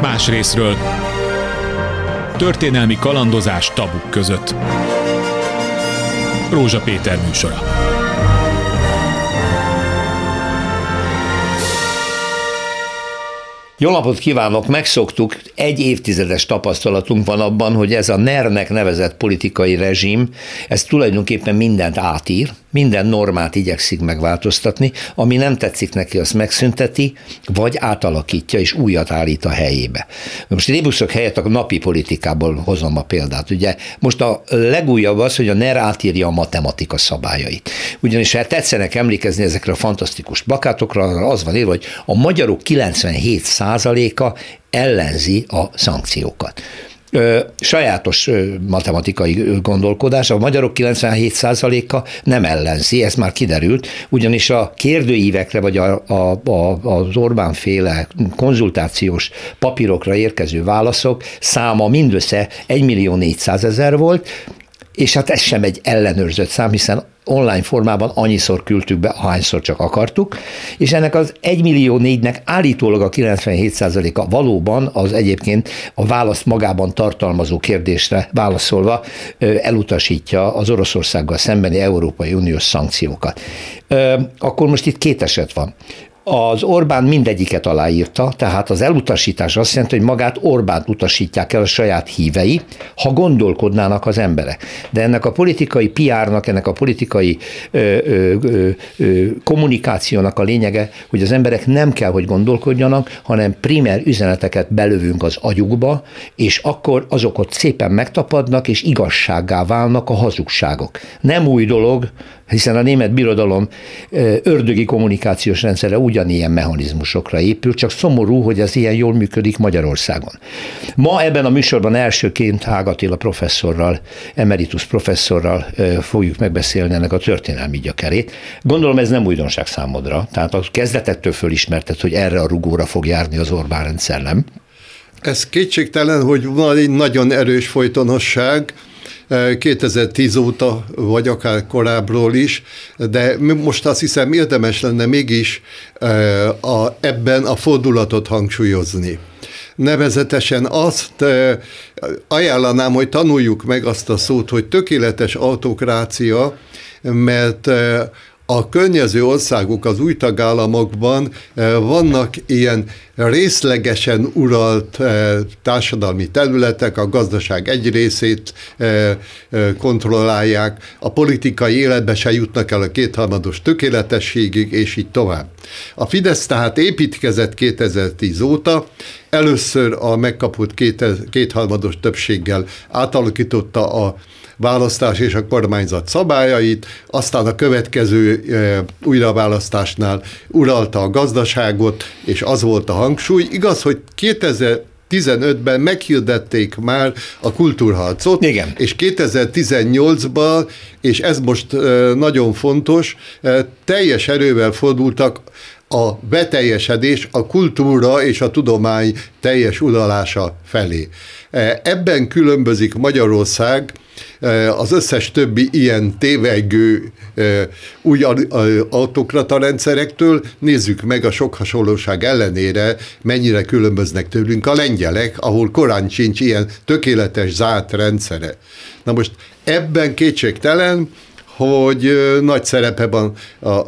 más részről. Történelmi kalandozás tabuk között. Rózsa Péter műsora. Jó napot kívánok, megszoktuk, egy évtizedes tapasztalatunk van abban, hogy ez a NER-nek nevezett politikai rezsim, ez tulajdonképpen mindent átír, minden normát igyekszik megváltoztatni, ami nem tetszik neki, azt megszünteti, vagy átalakítja és újat állít a helyébe. Most rébuszok helyett a napi politikából hozom a példát. Ugye most a legújabb az, hogy a NER átírja a matematika szabályait. Ugyanis hát tetszenek emlékezni ezekre a fantasztikus plakátokra, az van írva, hogy a magyarok 97 százaléka ellenzi a szankciókat sajátos matematikai gondolkodás. A magyarok 97%-a nem ellenzi, ez már kiderült, ugyanis a kérdőívekre vagy a, a, a, az Orbán féle konzultációs papírokra érkező válaszok száma mindössze 1 millió 400 ezer volt, és hát ez sem egy ellenőrzött szám, hiszen online formában annyiszor küldtük be, ahányszor csak akartuk, és ennek az 1 millió négynek állítólag a 97%-a valóban az egyébként a választ magában tartalmazó kérdésre válaszolva elutasítja az Oroszországgal szembeni Európai Uniós szankciókat. Akkor most itt két eset van. Az Orbán mindegyiket aláírta, tehát az elutasítás azt jelenti, hogy magát Orbánt utasítják el a saját hívei, ha gondolkodnának az emberek. De ennek a politikai PR-nak, ennek a politikai ö, ö, ö, kommunikációnak a lényege, hogy az emberek nem kell, hogy gondolkodjanak, hanem primer üzeneteket belövünk az agyukba, és akkor azokat szépen megtapadnak, és igazsággá válnak a hazugságok. Nem új dolog, hiszen a német birodalom ördögi kommunikációs rendszere ugyanilyen mechanizmusokra épül, csak szomorú, hogy ez ilyen jól működik Magyarországon. Ma ebben a műsorban elsőként Hágatila professzorral, emeritus professzorral fogjuk megbeszélni ennek a történelmi gyakerét. Gondolom ez nem újdonság számodra, tehát a kezdetettől fölismerted, hogy erre a rugóra fog járni az Orbán rendszer, nem? Ez kétségtelen, hogy van egy nagyon erős folytonosság, 2010 óta, vagy akár korábbról is, de most azt hiszem érdemes lenne mégis a, ebben a fordulatot hangsúlyozni. Nevezetesen azt ajánlanám, hogy tanuljuk meg azt a szót, hogy tökéletes autokrácia, mert a környező országok, az új tagállamokban eh, vannak ilyen részlegesen uralt eh, társadalmi területek, a gazdaság egy részét eh, kontrollálják, a politikai életbe se jutnak el a kétharmados tökéletességig, és így tovább. A Fidesz tehát építkezett 2010 óta, először a megkapott két, kétharmados többséggel átalakította a választás és a kormányzat szabályait, aztán a következő e, újraválasztásnál uralta a gazdaságot, és az volt a hangsúly. Igaz, hogy 2000 2015-ben meghirdették már a kultúrharcot, Igen. és 2018-ban, és ez most nagyon fontos, teljes erővel fordultak a beteljesedés, a kultúra és a tudomány teljes uralása felé. Ebben különbözik Magyarország az összes többi ilyen tévegő új autokrata rendszerektől, nézzük meg a sok hasonlóság ellenére, mennyire különböznek tőlünk a lengyelek, ahol korán sincs ilyen tökéletes zárt rendszere. Na most ebben kétségtelen, hogy nagy szerepe van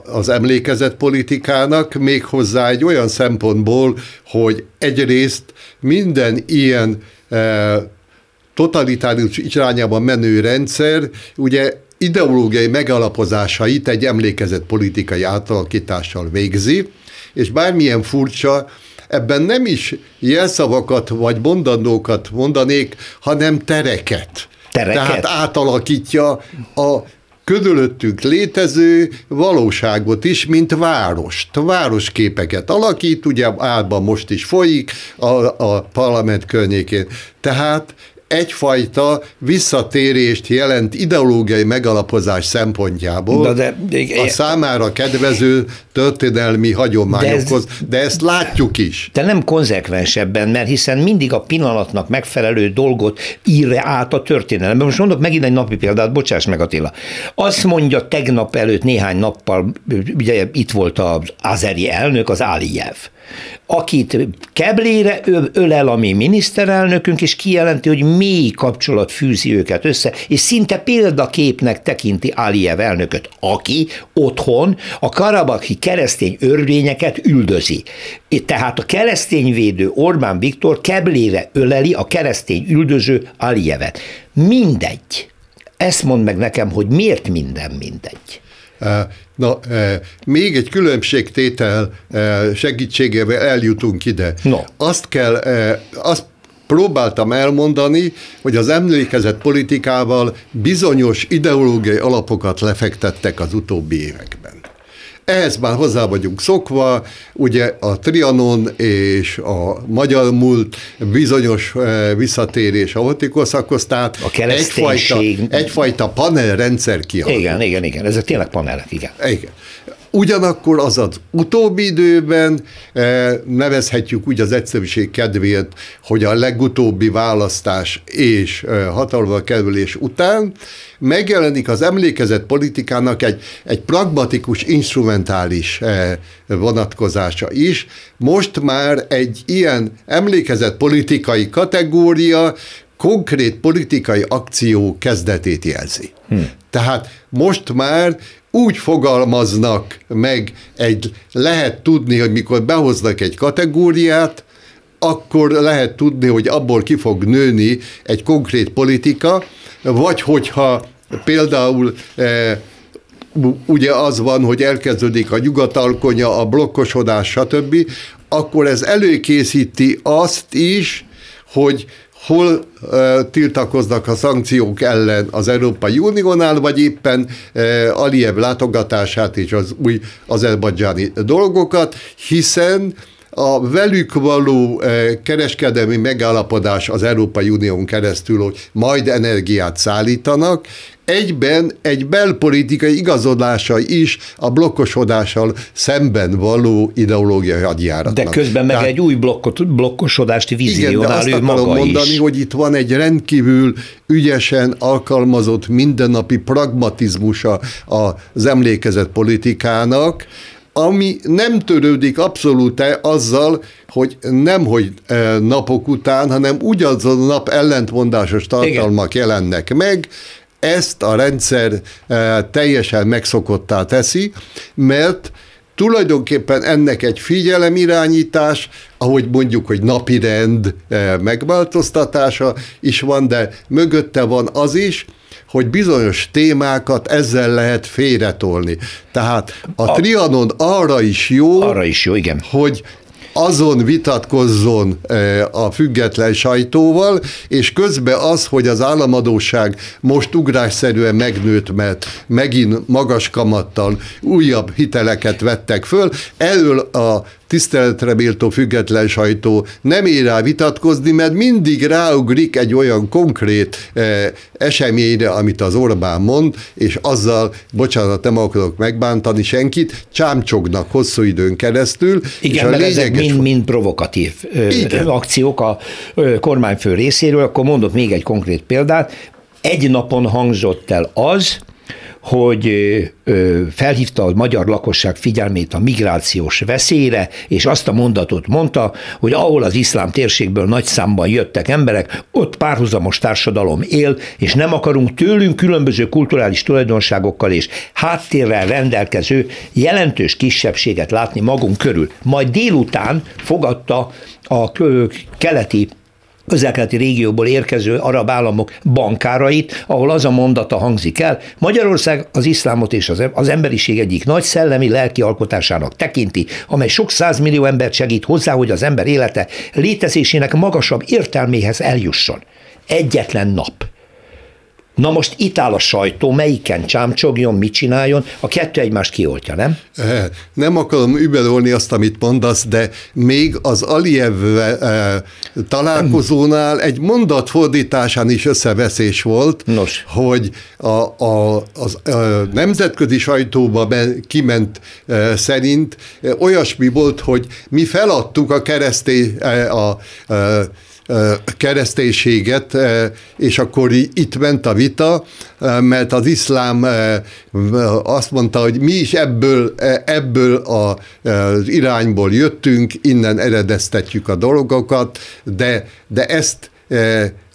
az emlékezett politikának, méghozzá egy olyan szempontból, hogy egyrészt minden ilyen totalitárius irányában menő rendszer, ugye ideológiai megalapozásait egy emlékezett politikai átalakítással végzi, és bármilyen furcsa, ebben nem is jelszavakat vagy mondandókat mondanék, hanem tereket. Tereket? Tehát átalakítja a körülöttünk létező valóságot is, mint várost. Városképeket alakít, ugye álban most is folyik a, a parlament környékén. Tehát egyfajta visszatérést jelent ideológiai megalapozás szempontjából de, de, de, a számára kedvező történelmi hagyományokhoz, de, ez, de ezt látjuk is. De nem konzekvensebben, mert hiszen mindig a pillanatnak megfelelő dolgot ír át a történelemben. Most mondok megint egy napi példát, bocsáss meg Attila. Azt mondja tegnap előtt néhány nappal, ugye itt volt az azeri elnök, az Aliyev akit keblére ölel a mi miniszterelnökünk, és kijelenti, hogy mély kapcsolat fűzi őket össze, és szinte példaképnek tekinti Aliyev elnököt, aki otthon a karabaki keresztény örvényeket üldözi. Tehát a keresztényvédő Orbán Viktor keblére öleli a keresztény üldöző Aliyevet. Mindegy. Ezt mond meg nekem, hogy miért minden mindegy. Na, még egy különbségtétel segítségével eljutunk ide. No. Azt kell, azt próbáltam elmondani, hogy az emlékezett politikával bizonyos ideológiai alapokat lefektettek az utóbbi években. Ehhez már hozzá vagyunk szokva, ugye a Trianon és a magyar múlt bizonyos eh, visszatérés a hotikoszakhoz, tehát a egyfajta, egyfajta panelrendszer kialakul. Igen, igen, igen, ezek tényleg panelek, igen. Igen. Ugyanakkor az az utóbbi időben eh, nevezhetjük úgy az egyszerűség kedvéért, hogy a legutóbbi választás és eh, hatalma kerülés után megjelenik az emlékezett politikának egy, egy pragmatikus, instrumentális eh, vonatkozása is. Most már egy ilyen emlékezett politikai kategória konkrét politikai akció kezdetét jelzi. Hm. Tehát most már úgy fogalmaznak meg egy, lehet tudni, hogy mikor behoznak egy kategóriát, akkor lehet tudni, hogy abból ki fog nőni egy konkrét politika, vagy hogyha például e, ugye az van, hogy elkezdődik a nyugatalkonya, a blokkosodás, stb., akkor ez előkészíti azt is, hogy hol e, tiltakoznak a szankciók ellen? Az Európai Uniónál, vagy éppen e, Aliyev látogatását és az új azerbadzsáni dolgokat, hiszen a velük való kereskedelmi megállapodás az Európai Unión keresztül, hogy majd energiát szállítanak, egyben egy belpolitikai igazodása is a blokkosodással szemben való ideológiai hadjáratnak. De közben meg Tehát, egy új blokkot, blokkosodást vizionál igen, ő maga mondani, is. hogy itt van egy rendkívül ügyesen alkalmazott mindennapi pragmatizmusa az emlékezett politikának, ami nem törődik abszolút azzal, hogy nem hogy e, napok után, hanem ugyanazon a nap ellentmondásos tartalmak Igen. jelennek meg, ezt a rendszer e, teljesen megszokottá teszi, mert tulajdonképpen ennek egy figyelemirányítás, ahogy mondjuk, hogy napi rend e, megváltoztatása is van, de mögötte van az is, hogy bizonyos témákat ezzel lehet félretolni. Tehát a, a Trianon arra is jó, arra is jó, igen. hogy azon vitatkozzon e, a független sajtóval, és közben az, hogy az államadóság most ugrásszerűen megnőtt, mert megint magas kamattal újabb hiteleket vettek föl, elől a tiszteletre méltó független sajtó nem ér rá vitatkozni, mert mindig ráugrik egy olyan konkrét eh, eseményre, amit az Orbán mond, és azzal, bocsánat, nem akarok megbántani senkit, csámcsognak hosszú időn keresztül. Igen, és a mert ezek mind-mind provokatív Igen. akciók a kormányfő részéről, akkor mondok még egy konkrét példát. Egy napon hangzott el az, hogy felhívta a magyar lakosság figyelmét a migrációs veszélyre, és azt a mondatot mondta, hogy ahol az iszlám térségből nagy számban jöttek emberek, ott párhuzamos társadalom él, és nem akarunk tőlünk különböző kulturális tulajdonságokkal és háttérrel rendelkező jelentős kisebbséget látni magunk körül. Majd délután fogadta a keleti közelkeleti régióból érkező arab államok bankárait, ahol az a mondata hangzik el, Magyarország az iszlámot és az emberiség egyik nagy szellemi lelki alkotásának tekinti, amely sok százmillió embert segít hozzá, hogy az ember élete létezésének magasabb értelméhez eljusson. Egyetlen nap Na most itt áll a sajtó, melyiken csámcsogjon, mit csináljon, a kettő egymást kioltja, nem? Nem akarom überolni azt, amit mondasz, de még az Aliyev találkozónál egy mondat fordításán is összeveszés volt, Nos. hogy a, a, az a nemzetközi sajtóba be, kiment szerint olyasmi volt, hogy mi feladtuk a keresztény a, a kereszténységet, és akkor itt ment a vita, mert az iszlám azt mondta, hogy mi is ebből, ebből az irányból jöttünk, innen eredeztetjük a dolgokat, de, de ezt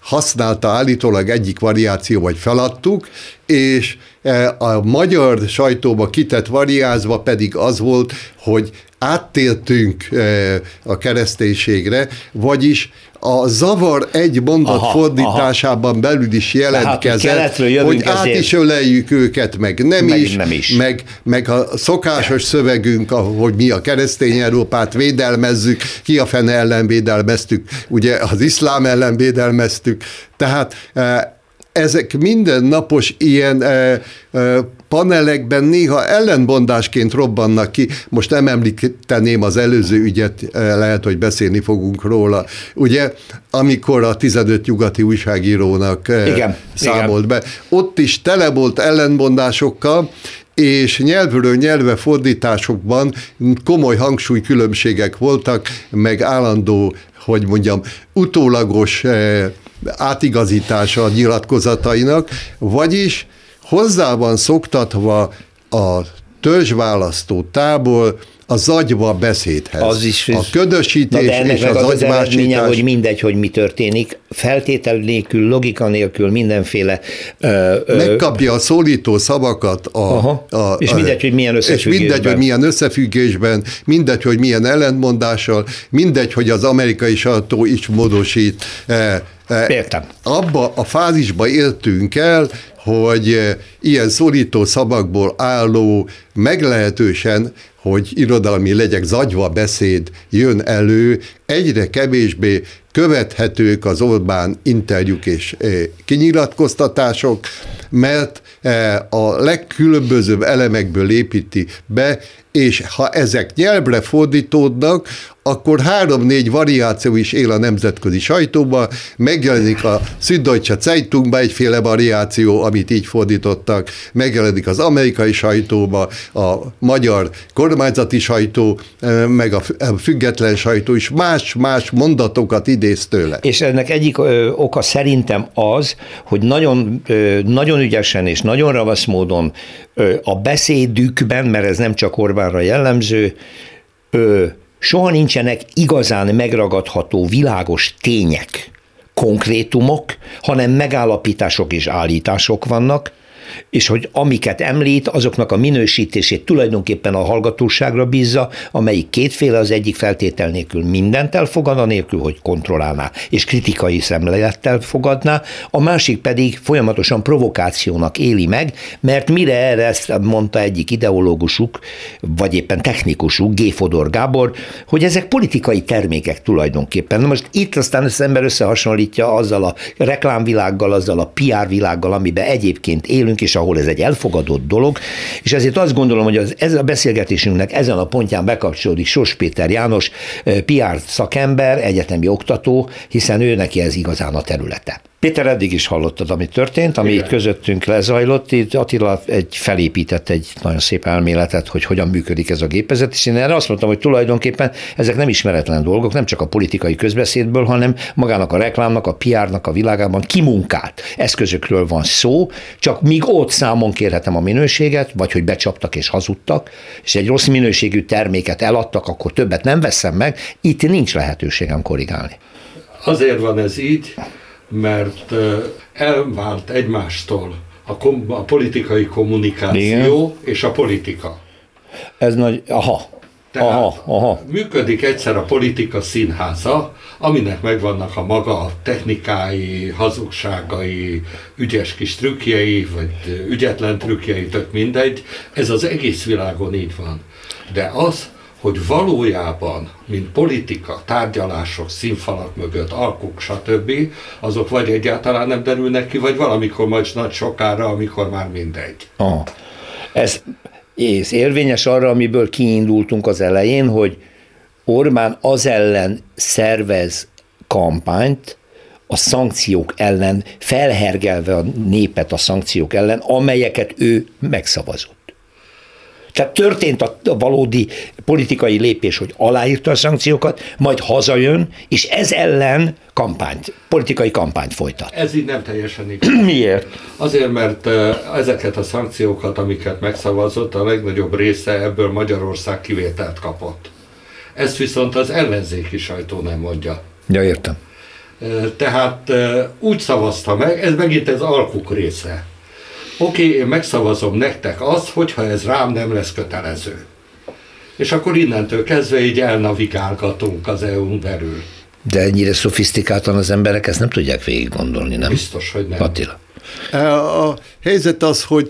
használta állítólag egyik variáció, vagy feladtuk, és a magyar sajtóba kitett variázva pedig az volt, hogy áttértünk a kereszténységre, vagyis a zavar egy mondat aha, fordításában aha. belül is jelentkezett, hát, hogy át ezért. is öleljük őket, meg nem meg is, nem is. Meg, meg a szokásos szövegünk, hogy mi a keresztény Európát védelmezzük, ki a fene ellen védelmeztük, ugye az iszlám ellen védelmeztük, tehát ezek mindennapos ilyen e, e, panelekben néha ellenbondásként robbannak ki. Most nem említeném az előző ügyet, e, lehet, hogy beszélni fogunk róla. Ugye, amikor a 15 nyugati újságírónak e, igen, számolt igen. be, ott is tele volt ellenmondásokkal, és nyelvről nyelve fordításokban komoly hangsúlykülönbségek voltak, meg állandó, hogy mondjam, utólagos e, átigazítása a nyilatkozatainak, vagyis hozzá van szoktatva a törzsválasztó tábor a zagyva beszédhez. Az is, a ködösítés és az, az eredménye, hogy mindegy, hogy mi történik, feltétel nélkül, logika nélkül, mindenféle... Ö, ö, Megkapja a szólító szavakat a... Aha, a és mindegy, hogy milyen összefüggésben. És mindegy, hogy milyen összefüggésben, mindegy, hogy milyen ellentmondással, mindegy, hogy az amerikai sajtó is módosít. Értem. Abba a fázisba éltünk el, hogy ilyen szorító szavakból álló, meglehetősen hogy irodalmi legyek, zagyva beszéd jön elő, egyre kevésbé követhetők az Orbán interjúk és eh, kinyilatkoztatások, mert eh, a legkülönbözőbb elemekből építi be, és ha ezek nyelvre fordítódnak, akkor három-négy variáció is él a nemzetközi sajtóban, megjelenik a Süddeutsche Zeitungban egyféle variáció, amit így fordítottak, megjelenik az amerikai sajtóba, a magyar kormányzati sajtó, eh, meg a független sajtó is más-más mondatokat idéz tőle. És ennek egyik ö, oka szerintem az, hogy nagyon, ö, nagyon ügyesen és nagyon ravasz módon ö, a beszédükben, mert ez nem csak Orbánra jellemző, ö, soha nincsenek igazán megragadható világos tények, konkrétumok, hanem megállapítások és állítások vannak, és hogy amiket említ, azoknak a minősítését tulajdonképpen a hallgatóságra bízza, amelyik kétféle az egyik feltétel nélkül mindent elfogad, nélkül, hogy kontrollálná, és kritikai szemlélettel fogadná, a másik pedig folyamatosan provokációnak éli meg, mert mire erre ezt mondta egyik ideológusuk, vagy éppen technikusuk, G. Fodor Gábor, hogy ezek politikai termékek tulajdonképpen. Na most itt aztán az ember összehasonlítja azzal a reklámvilággal, azzal a PR világgal, amiben egyébként élünk, és ahol ez egy elfogadott dolog, és ezért azt gondolom, hogy az, ez a beszélgetésünknek ezen a pontján bekapcsolódik Sos Péter János, PR szakember, egyetemi oktató, hiszen ő neki ez igazán a területe. Péter, eddig is hallottad, ami történt, ami Igen. itt közöttünk lezajlott. Itt Attila egy felépített egy nagyon szép elméletet, hogy hogyan működik ez a gépezet, és én erre azt mondtam, hogy tulajdonképpen ezek nem ismeretlen dolgok, nem csak a politikai közbeszédből, hanem magának a reklámnak, a PR-nak a világában kimunkált eszközökről van szó, csak míg ott számon kérhetem a minőséget, vagy hogy becsaptak és hazudtak, és egy rossz minőségű terméket eladtak, akkor többet nem veszem meg, itt nincs lehetőségem korrigálni. Azért van ez így, mert elvált egymástól a, kom- a politikai kommunikáció Igen. és a politika. Ez nagy, aha, tehát aha, aha. működik egyszer a politika színháza, aminek megvannak a maga technikái, hazugságai, ügyes kis trükkjei, vagy ügyetlen trükkjei, tök mindegy. Ez az egész világon így van. De az, hogy valójában, mint politika, tárgyalások, színfalak mögött, alkuk, stb., azok vagy egyáltalán nem derülnek ki, vagy valamikor majd nagy sokára, amikor már mindegy. Ah. Ez, ez érvényes arra, amiből kiindultunk az elején, hogy Orbán az ellen szervez kampányt, a szankciók ellen, felhergelve a népet a szankciók ellen, amelyeket ő megszavazott. Tehát történt a valódi politikai lépés, hogy aláírta a szankciókat, majd hazajön, és ez ellen kampányt, politikai kampányt folytat. Ez így nem teljesen igaz. Miért? Azért, mert ezeket a szankciókat, amiket megszavazott, a legnagyobb része ebből Magyarország kivételt kapott. Ezt viszont az ellenzéki sajtó nem mondja. Ja, értem. Tehát úgy szavazta meg, ez megint ez alkuk része. Oké, okay, én megszavazom nektek azt, hogyha ez rám nem lesz kötelező. És akkor innentől kezdve így elnavigálgatunk az EU-n belül. De ennyire szofisztikáltan az emberek ezt nem tudják végig gondolni, nem? Biztos, hogy nem. Attila. A helyzet az, hogy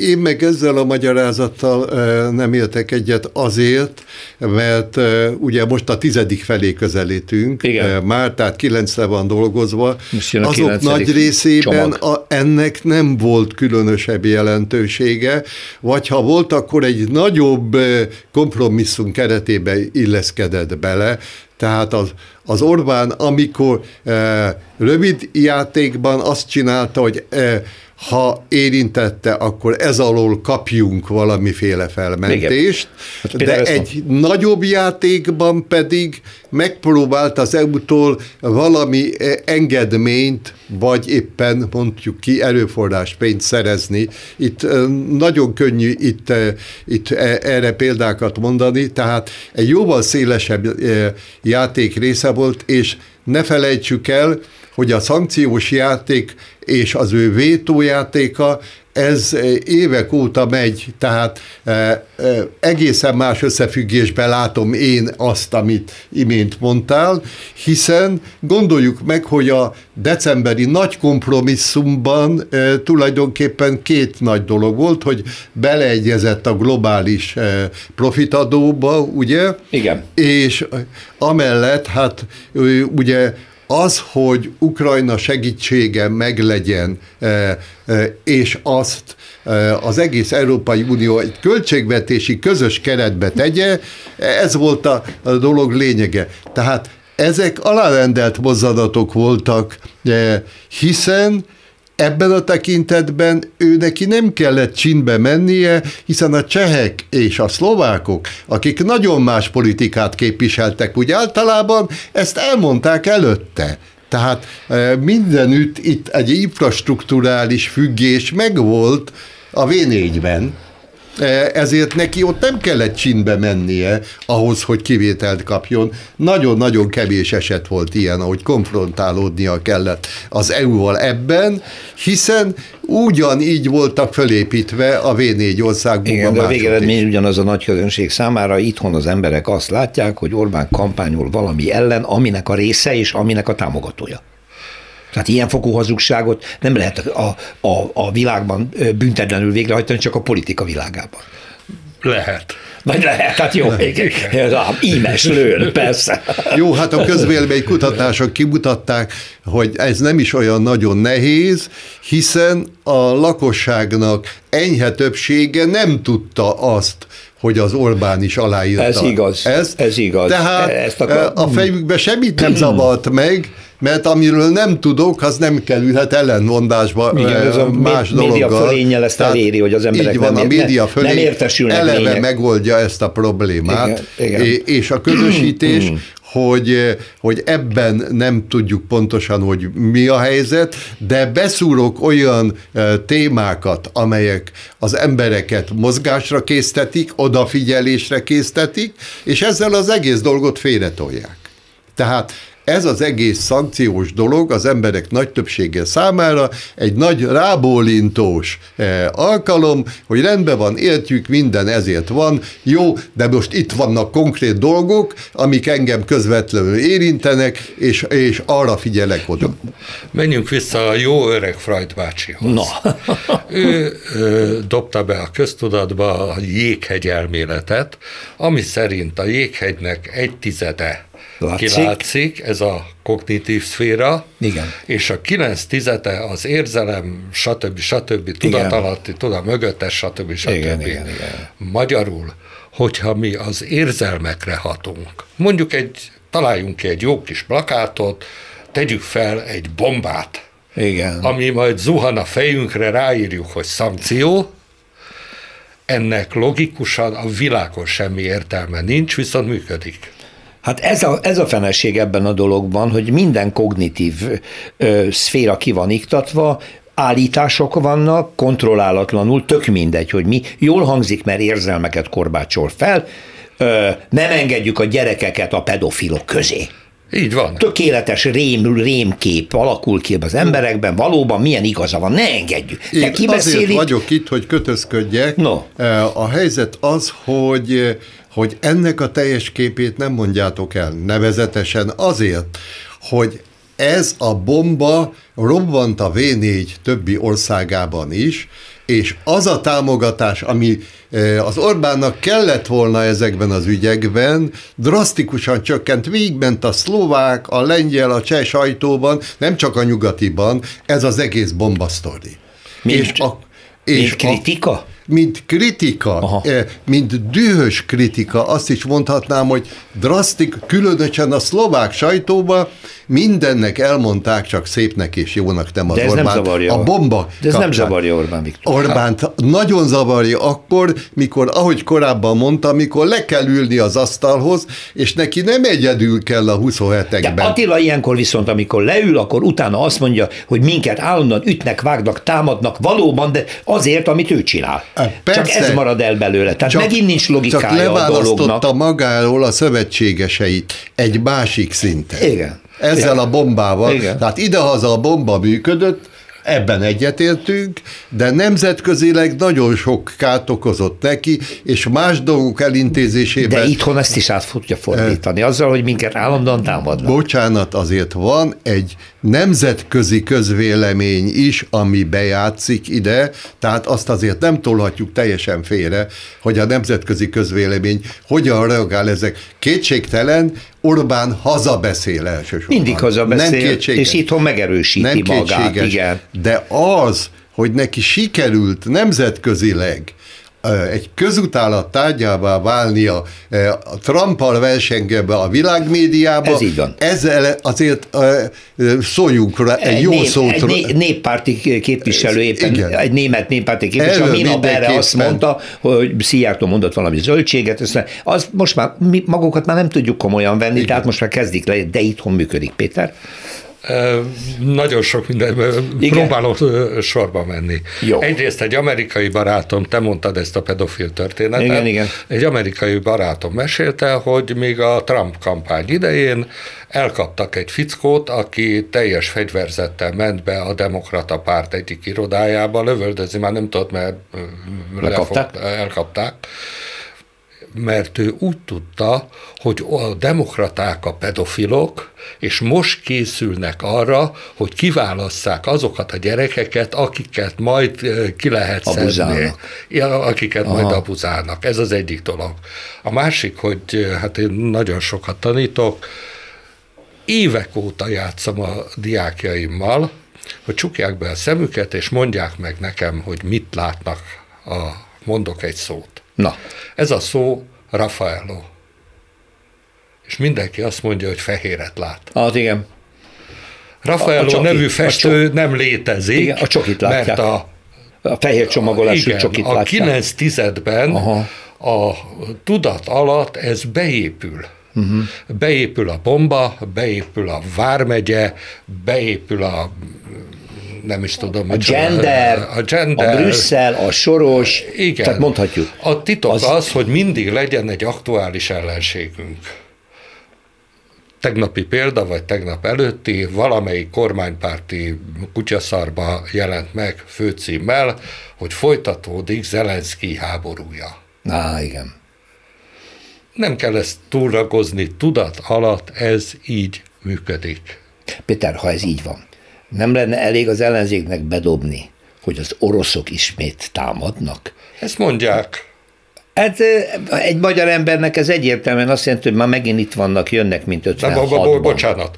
én meg ezzel a magyarázattal nem éltek egyet azért, mert ugye most a tizedik felé közelítünk, Igen. már, tehát kilencre van dolgozva, azok nagy részében a, ennek nem volt különösebb jelentősége, vagy ha volt, akkor egy nagyobb kompromisszum keretébe illeszkedett bele, tehát az, az Orbán, amikor e, rövid játékban azt csinálta, hogy e, ha érintette, akkor ez alól kapjunk valamiféle felmentést, Hát de egy nagyobb játékban pedig megpróbált az EU-tól valami eh, engedményt, vagy éppen mondjuk ki erőforrás pénzt szerezni. Itt nagyon könnyű itt, itt erre példákat mondani, tehát egy jóval szélesebb játék része volt, és ne felejtsük el, hogy a szankciós játék és az ő vétójátéka, ez eh, évek óta megy, tehát eh, eh, egészen más összefüggésben látom én azt, amit imént mondtál, hiszen gondoljuk meg, hogy a decemberi nagy kompromisszumban tulajdonképpen két nagy dolog volt, hogy beleegyezett a globális profitadóba, ugye? Igen. És amellett, hát ugye az, hogy Ukrajna segítsége meglegyen, eh, eh, és azt eh, az egész Európai Unió egy költségvetési közös keretbe tegye, ez volt a, dolog lényege. Tehát ezek alárendelt mozzanatok voltak, hiszen ebben a tekintetben ő neki nem kellett csinbe mennie, hiszen a csehek és a szlovákok, akik nagyon más politikát képviseltek úgy általában, ezt elmondták előtte. Tehát mindenütt itt egy infrastruktúrális függés megvolt a V4-ben, ezért neki ott nem kellett csinbe mennie ahhoz, hogy kivételt kapjon. Nagyon-nagyon kevés eset volt ilyen, ahogy konfrontálódnia kellett az EU-val ebben, hiszen ugyanígy voltak fölépítve a V4 országban. Igen, de a végeredmény ugyanaz a nagy közönség számára. Itthon az emberek azt látják, hogy Orbán kampányol valami ellen, aminek a része és aminek a támogatója. Tehát ilyen fokú hazugságot nem lehet a, a, a világban büntetlenül végrehajtani, csak a politika világában. Lehet. Vagy lehet, hát jó, igen. Ímes lőn, persze. Jó, hát a közvélemény kutatások kimutatták, hogy ez nem is olyan nagyon nehéz, hiszen a lakosságnak enyhe többsége nem tudta azt, hogy az Orbán is aláírta. Ez igaz, ezt. ez igaz. Tehát Ezt akar... a fejükbe semmit nem zavart meg, mert amiről nem tudok, az nem kerülhet ellenmondásba Igen, ez a más média dologgal. fölényel ezt Tehát eléri, hogy az emberek így van, nem, a média fölény nem értesülnek eleve lényeg. megoldja ezt a problémát, Igen, igen. és a közösítés, hogy, hogy ebben nem tudjuk pontosan, hogy mi a helyzet, de beszúrok olyan témákat, amelyek az embereket mozgásra késztetik, odafigyelésre késztetik, és ezzel az egész dolgot félretolják. Tehát ez az egész szankciós dolog az emberek nagy többsége számára egy nagy rábólintós eh, alkalom, hogy rendben van, értjük, minden ezért van, jó, de most itt vannak konkrét dolgok, amik engem közvetlenül érintenek, és, és arra figyelek oda. Menjünk vissza a jó öreg Freud bácsihoz. Na. ő ö, dobta be a köztudatba a jéghegy elméletet, ami szerint a jéghegynek egy tizede Látszik. kilátszik, ez a kognitív szféra, Igen. és a kilenc tizede az érzelem, stb. stb. tudatalatti, tudat mögöttes, stb. stb. Igen, igen, igen. Magyarul, hogyha mi az érzelmekre hatunk, mondjuk egy, találjunk ki egy jó kis plakátot, tegyük fel egy bombát, Igen. ami majd zuhan a fejünkre, ráírjuk, hogy szankció, ennek logikusan a világon semmi értelme nincs, viszont működik. Hát ez a, ez a feleség ebben a dologban, hogy minden kognitív ö, szféra ki van iktatva, állítások vannak, kontrollálatlanul, tök mindegy, hogy mi. Jól hangzik, mert érzelmeket korbácsol fel, ö, nem engedjük a gyerekeket a pedofilok közé. Így van. Tökéletes rém, rémkép alakul ki az emberekben, valóban milyen igaza van, ne engedjük. Én Te azért itt? vagyok itt, hogy kötözködjek. No. A helyzet az, hogy hogy ennek a teljes képét nem mondjátok el, nevezetesen azért, hogy ez a bomba robbant a V4 többi országában is, és az a támogatás, ami e, az Orbánnak kellett volna ezekben az ügyekben, drasztikusan csökkent, végigment a szlovák, a lengyel, a cseh sajtóban, nem csak a nyugatiban, ez az egész bombasztori. Mint, és a, és mint kritika? A, mint kritika, Aha. Eh, mint dühös kritika, azt is mondhatnám, hogy drasztik, különösen a szlovák sajtóban mindennek elmondták, csak szépnek és jónak nem az De ez Orbán. Nem zavarja. A bomba De ez kapcsán. nem zavarja Orbán Viktor. Orbánt nagyon zavarja akkor, mikor, ahogy korábban mondta, mikor le kell ülni az asztalhoz, és neki nem egyedül kell a 27-ekben. De Attila ilyenkor viszont, amikor leül, akkor utána azt mondja, hogy minket állandóan ütnek, vágnak, támadnak, valóban, de azért, amit ő csinál. Persze, csak ez marad el belőle. Tehát csak, megint nincs logikája csak a dolognak. magáról a szövetségeseit egy másik szinten. Igen. Ezzel Igen. a bombával. Igen. Tehát idehaza a bomba működött, Ebben egyetértünk, de nemzetközileg nagyon sok kárt okozott neki, és más dolgok elintézésében... De itthon ezt is át tudja fordítani, azzal, hogy minket állandóan támadnak. Bocsánat, azért van egy nemzetközi közvélemény is, ami bejátszik ide, tehát azt azért nem tolhatjuk teljesen félre, hogy a nemzetközi közvélemény hogyan reagál ezek. Kétségtelen, Orbán hazabeszél elsősorban. Mindig hazabeszél, nem és itthon megerősíti nem magát, igen. De az, hogy neki sikerült nemzetközileg egy közutálat tárgyává válnia a Trumpal versengebe a világmédiába. Ez így van. Ezzel azért szóljunk rá egy, egy jó nép, szót. Egy né, néppárti képviselő éppen, Igen. egy német néppárti képviselő, Elő minap erre azt mondta, hogy Szijjártó mondott valami zöldséget, aztán az most már mi magukat már nem tudjuk komolyan venni, Igen. tehát most már kezdik le, de itthon működik, Péter. Nagyon sok minden, Igen? próbálok sorba menni. Jó. Egyrészt egy amerikai barátom, te mondtad ezt a pedofil történetet, igen, igen. egy amerikai barátom mesélte, hogy még a Trump kampány idején elkaptak egy fickót, aki teljes fegyverzettel ment be a demokrata párt egyik irodájába, lövöldözni már nem tudott, mert Lekapták? elkapták mert ő úgy tudta, hogy a demokraták a pedofilok, és most készülnek arra, hogy kiválasszák azokat a gyerekeket, akiket majd ki lehet szedni. Akiket Aha. majd abuzálnak. Ez az egyik dolog. A másik, hogy hát én nagyon sokat tanítok, évek óta játszom a diákjaimmal, hogy csukják be a szemüket, és mondják meg nekem, hogy mit látnak, a, mondok egy szót. Na. Ez a szó Raffaello. És mindenki azt mondja, hogy fehéret lát. Ah, igen. Raffaello a, a csoki, nevű festő a nem létezik. Igen, a csokit látják. Mert a, a fehér csomagolású igen, csokit a látják. 9 tizedben Aha. a tudat alatt ez beépül. Uh-huh. Beépül a bomba, beépül a vármegye, beépül a nem is tudom. A gender, a gender, a Brüsszel, a Soros, igen. tehát mondhatjuk. A titok az, az, hogy mindig legyen egy aktuális ellenségünk. Tegnapi példa, vagy tegnap előtti, valamelyik kormánypárti kutyaszarba jelent meg főcímmel, hogy folytatódik Zelenszky háborúja. Á, igen. Nem kell ezt túlragozni, tudat alatt ez így működik. Péter, ha ez így van, nem lenne elég az ellenzéknek bedobni, hogy az oroszok ismét támadnak? Ezt mondják. Hát egy magyar embernek ez egyértelműen azt jelenti, hogy már megint itt vannak, jönnek, mint 56-ban. Bocsánat,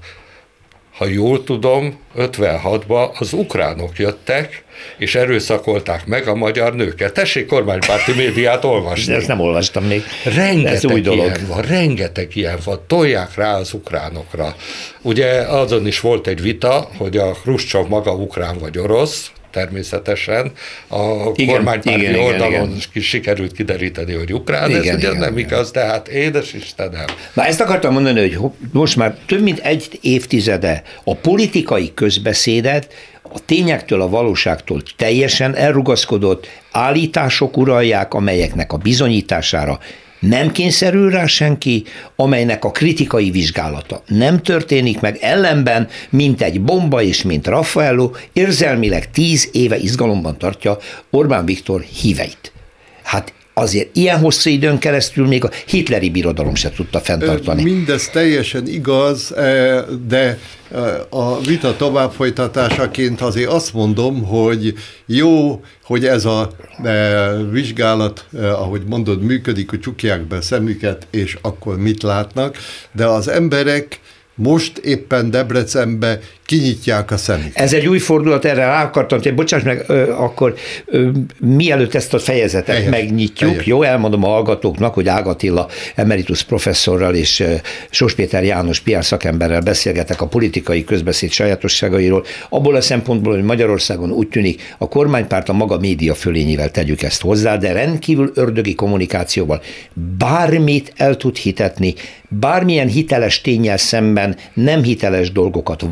ha jól tudom, 56-ban az ukránok jöttek, és erőszakolták meg a magyar nőket. Tessék kormánypárti médiát olvasni. De ezt nem olvastam még. Rengeteg Ez új dolog. ilyen van, rengeteg ilyen van. Tolják rá az ukránokra. Ugye azon is volt egy vita, hogy a Khrushchev maga ukrán vagy orosz, természetesen. A Igen, kormánypárti igen, igen, oldalon igen. ki- sikerült kideríteni, hogy ukrán, Igen, ez ugye igen, nem igen. igaz, de hát édes Istenem. Na ezt akartam mondani, hogy ho- most már több mint egy évtizede a politikai közbeszédet a tényektől, a valóságtól teljesen elrugaszkodott állítások uralják, amelyeknek a bizonyítására nem kényszerül rá senki, amelynek a kritikai vizsgálata nem történik meg, ellenben, mint egy bomba és mint Raffaello, érzelmileg tíz éve izgalomban tartja Orbán Viktor híveit. Hát azért ilyen hosszú időn keresztül még a hitleri birodalom se tudta fenntartani. Mindez teljesen igaz, eh, de eh, a vita továbbfolytatásaként azért azt mondom, hogy jó, hogy ez a eh, vizsgálat, ahogy mondod, működik, hogy csukják be szemüket, és akkor mit látnak, de az emberek most éppen Debrecenbe kinyitják a szemüket. Ez egy új fordulat, erre rá akartam, hogy bocsáss meg, ö, akkor ö, mielőtt ezt a fejezetet Helyes, megnyitjuk, helyes. jó, elmondom a hallgatóknak, hogy Ágatilla emeritus professzorral és ö, Sos Péter János PR szakemberrel beszélgetek a politikai közbeszéd sajátosságairól, abból a szempontból, hogy Magyarországon úgy tűnik, a kormánypárt a maga média fölényével tegyük ezt hozzá, de rendkívül ördögi kommunikációval bármit el tud hitetni, bármilyen hiteles tényel szemben nem hiteles dolgokat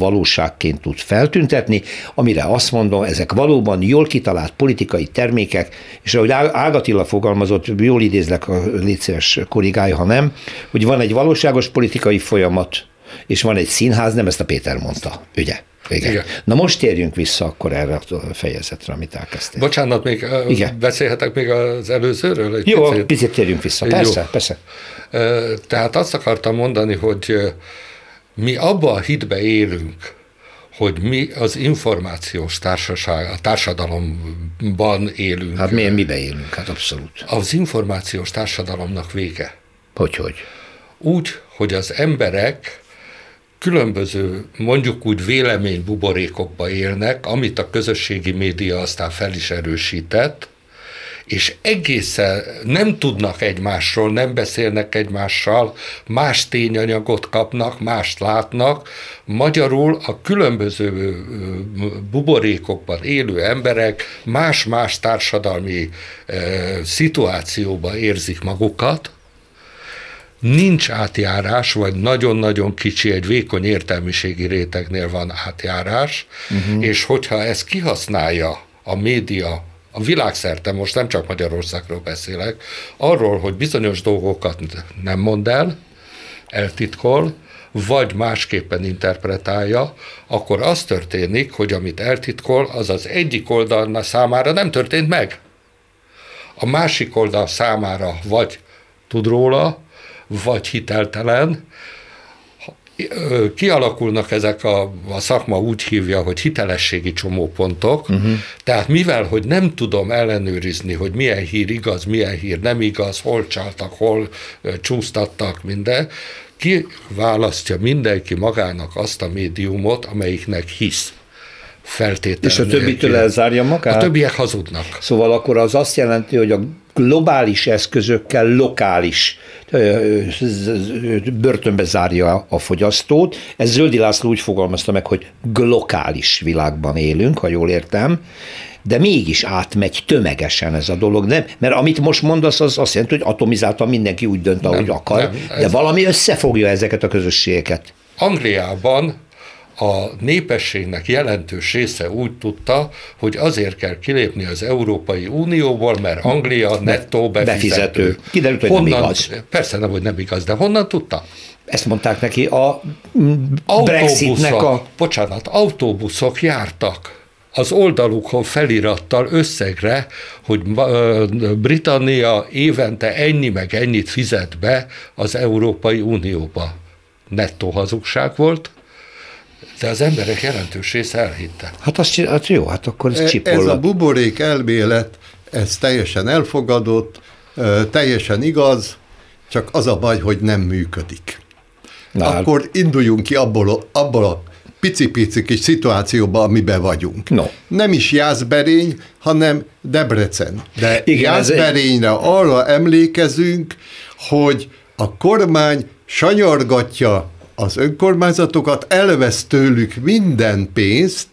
valóságként tud feltüntetni, amire azt mondom, ezek valóban jól kitalált politikai termékek, és ahogy Ágatilla fogalmazott, jól idézlek, a légy szíves korrigálj, ha nem, hogy van egy valóságos politikai folyamat, és van egy színház, nem ezt a Péter mondta, ugye? Igen. Igen. Na most térjünk vissza akkor erre a fejezetre, amit elkezdtél. Bocsánat, még Igen. beszélhetek még az előzőről? Egy Jó, picit? picit térjünk vissza. Jó. Persze, persze. Ö, Tehát azt akartam mondani, hogy mi abba a hitbe élünk, hogy mi az információs társaság, a társadalomban élünk. Hát miért mibe élünk? Hát abszolút. Az információs társadalomnak vége. Hogy, hogy? Úgy, hogy az emberek különböző, mondjuk úgy véleménybuborékokba élnek, amit a közösségi média aztán fel is erősített, és egészen nem tudnak egymásról, nem beszélnek egymással, más tényanyagot kapnak, mást látnak. Magyarul a különböző buborékokban élő emberek más-más társadalmi ö, szituációban érzik magukat, nincs átjárás, vagy nagyon-nagyon kicsi, egy vékony értelmiségi rétegnél van átjárás, uh-huh. és hogyha ezt kihasználja a média, a világszerte, most nem csak Magyarországról beszélek, arról, hogy bizonyos dolgokat nem mond el, eltitkol, vagy másképpen interpretálja, akkor az történik, hogy amit eltitkol, az az egyik oldalna számára nem történt meg. A másik oldal számára vagy tud róla, vagy hiteltelen. Kialakulnak ezek a, a szakma úgy hívja, hogy hitelességi csomópontok, uh-huh. tehát mivel, hogy nem tudom ellenőrizni, hogy milyen hír igaz, milyen hír nem igaz, hol csaltak, hol csúsztattak, minden, kiválasztja mindenki magának azt a médiumot, amelyiknek hisz feltétel És a többitől elzárja magát? A többiek hazudnak. Szóval akkor az azt jelenti, hogy a globális eszközökkel lokális börtönbe zárja a fogyasztót. Ez Zöldi László úgy fogalmazta meg, hogy glokális világban élünk, ha jól értem, de mégis átmegy tömegesen ez a dolog, nem? Mert amit most mondasz, az azt jelenti, hogy atomizáltan mindenki úgy dönt, ahogy Nem, akar, nem, de valami összefogja ezeket a közösségeket. Angliában a népességnek jelentős része úgy tudta, hogy azért kell kilépni az Európai Unióból, mert Anglia nettó befizető. befizető. Kiderült, hogy nem igaz. Persze nem, hogy nem igaz, de honnan tudta? Ezt mondták neki a Brexitnek Autóbuszok, a bocsánat, autóbuszok jártak az oldalukon felirattal összegre, hogy Britannia évente ennyi meg ennyit fizet be az Európai Unióba. Nettó hazugság volt, de az emberek jelentős része elhitte. Hát azt csinál, hát jó, hát akkor ez E- Ez a csipollat. buborék elmélet, ez teljesen elfogadott, ö, teljesen igaz, csak az a baj, hogy nem működik. Na, hát- Akkor induljunk ki abból, a- abból a pici-pici kis szituációba, amiben vagyunk. No. Nem is Jászberény, hanem Debrecen. De Igen, egy- Jászberényre arra emlékezünk, hogy a kormány sanyargatja az önkormányzatokat, elvesz tőlük minden pénzt,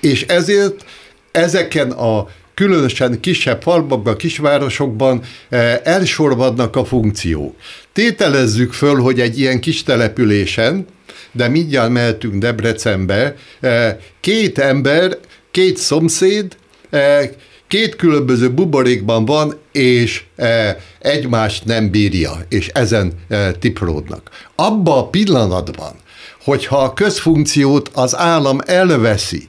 és ezért ezeken a különösen kisebb falvakban, kisvárosokban eh, elsorvadnak a funkciók. Tételezzük föl, hogy egy ilyen kis településen, de mindjárt mehetünk Debrecenbe, eh, két ember, két szomszéd, eh, két különböző buborékban van, és egymást nem bírja, és ezen tipródnak. Abba a pillanatban, hogyha a közfunkciót az állam elveszi,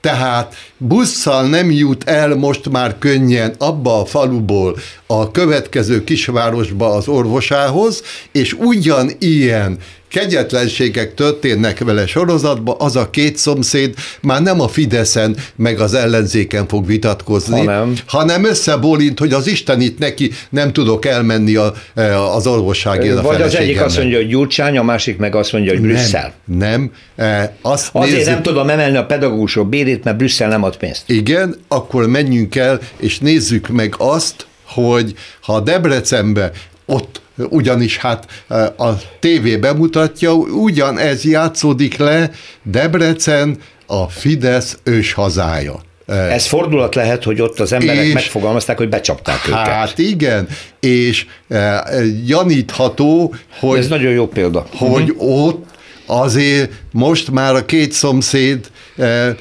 tehát busszal nem jut el most már könnyen abba a faluból a következő kisvárosba az orvosához, és ugyanilyen kegyetlenségek történnek vele sorozatban, az a két szomszéd már nem a Fideszen meg az ellenzéken fog vitatkozni, hanem, hanem összebólint, hogy az Isten itt neki nem tudok elmenni a, e, az orvosságért a Vagy az egyik azt mondja, hogy Gyurcsány, a másik meg azt mondja, hogy Brüsszel. Nem, nem. Azt Azért nézzük, nem tudom emelni a pedagógusok bérét, mert Brüsszel nem ad pénzt. Igen, akkor menjünk el, és nézzük meg azt, hogy ha Debrecenbe ott ugyanis hát a tévé bemutatja, ugyanez játszódik le Debrecen a Fidesz ős hazája. Ez fordulat lehet, hogy ott az emberek és, megfogalmazták, hogy becsapták hát őket. Hát igen, és e, gyanítható, hogy... Ez nagyon jó példa. Hogy uh-huh. ott azért most már a két szomszéd e,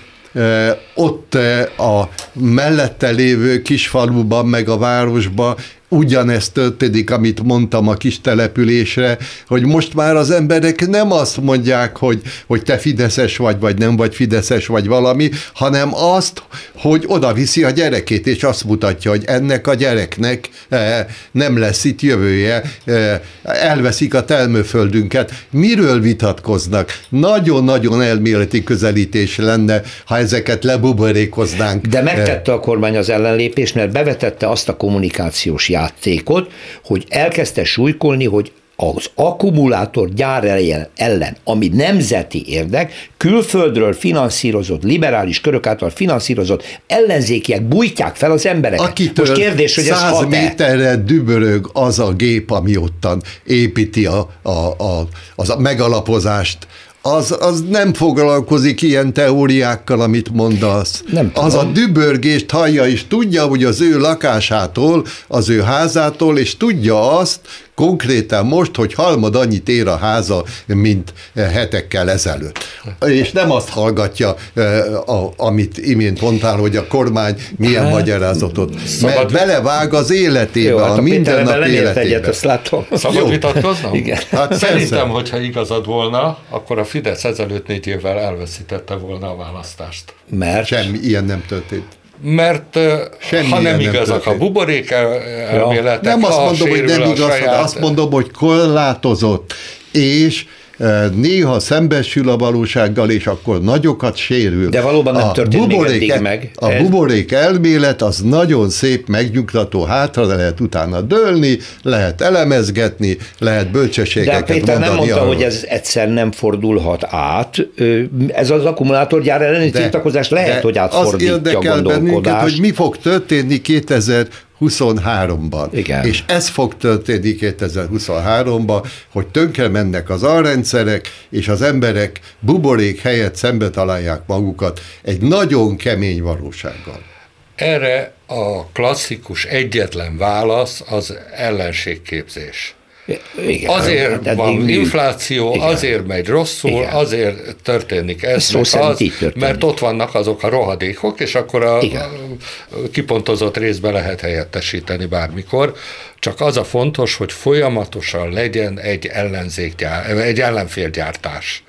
ott a mellette lévő kisfaluban, meg a városban ugyanezt történik, amit mondtam a kis településre, hogy most már az emberek nem azt mondják, hogy, hogy te fideszes vagy, vagy nem vagy fideszes, vagy valami, hanem azt, hogy oda viszi a gyerekét, és azt mutatja, hogy ennek a gyereknek eh, nem lesz itt jövője, eh, elveszik a termőföldünket. Miről vitatkoznak? Nagyon-nagyon elméleti közelítés lenne, ha ezeket lebuborékoznánk. De megtette a kormány az ellenlépést, mert bevetette azt a kommunikációs játékot, hogy elkezdte súlykolni, hogy az akkumulátor gyár ellen, ami nemzeti érdek, külföldről finanszírozott, liberális körök által finanszírozott ellenzékiek bújtják fel az embereket. Akitől Most kérdés, hogy ez hat méterre dübörög az a gép, ami ottan építi a, a, a, az a megalapozást az, az nem foglalkozik ilyen teóriákkal, amit mondasz. Nem tudom. Az a dübörgést hallja, és tudja, hogy az ő lakásától, az ő házától, és tudja azt, konkrétan most, hogy halmad annyit ér a háza, mint hetekkel ezelőtt. És nem azt hallgatja, amit imént mondtál, hogy a kormány milyen hát, magyarázatot, szabad. mert belevág az életébe, Jó, hát a, a mindennap életébe. Egyet, azt látom. Szabad Jó. vitatkoznom? Igen. Hát Szerintem, hogyha igazad volna, akkor a Fidesz ezelőtt négy évvel elveszítette volna a választást. Mert? Semmi ilyen nem történt mert Semmi ha nem igazak nem a buborék elméletek, ja. Nem azt mondom, hogy nem igaz, saját... azt mondom, hogy korlátozott, és néha szembesül a valósággal, és akkor nagyokat sérül. De valóban nem a történik buborék, eddig meg. A ez... buborék elmélet az nagyon szép, megnyugtató, hátra lehet utána dőlni, lehet elemezgetni, lehet bölcsességeket De Péter nem mondta, arról. hogy ez egyszer nem fordulhat át. Ez az akkumulátorgyár elleni tiltakozás lehet, de hogy átfordítja az érdekel bennünket, hogy mi fog történni 2000 23-ban. Igen. És ez fog történni 2023-ban, hogy tönkre mennek az alrendszerek, és az emberek buborék helyett szembe találják magukat egy nagyon kemény valósággal. Erre a klasszikus egyetlen válasz az ellenségképzés. Igen, azért hát van mű. infláció, igen. azért megy rosszul, igen. azért történik ez, ez az, történik. mert ott vannak azok a rohadékok, és akkor a, a kipontozott részbe lehet helyettesíteni bármikor. Csak az a fontos, hogy folyamatosan legyen egy ellenzékgyár, egy ellenfélgyártás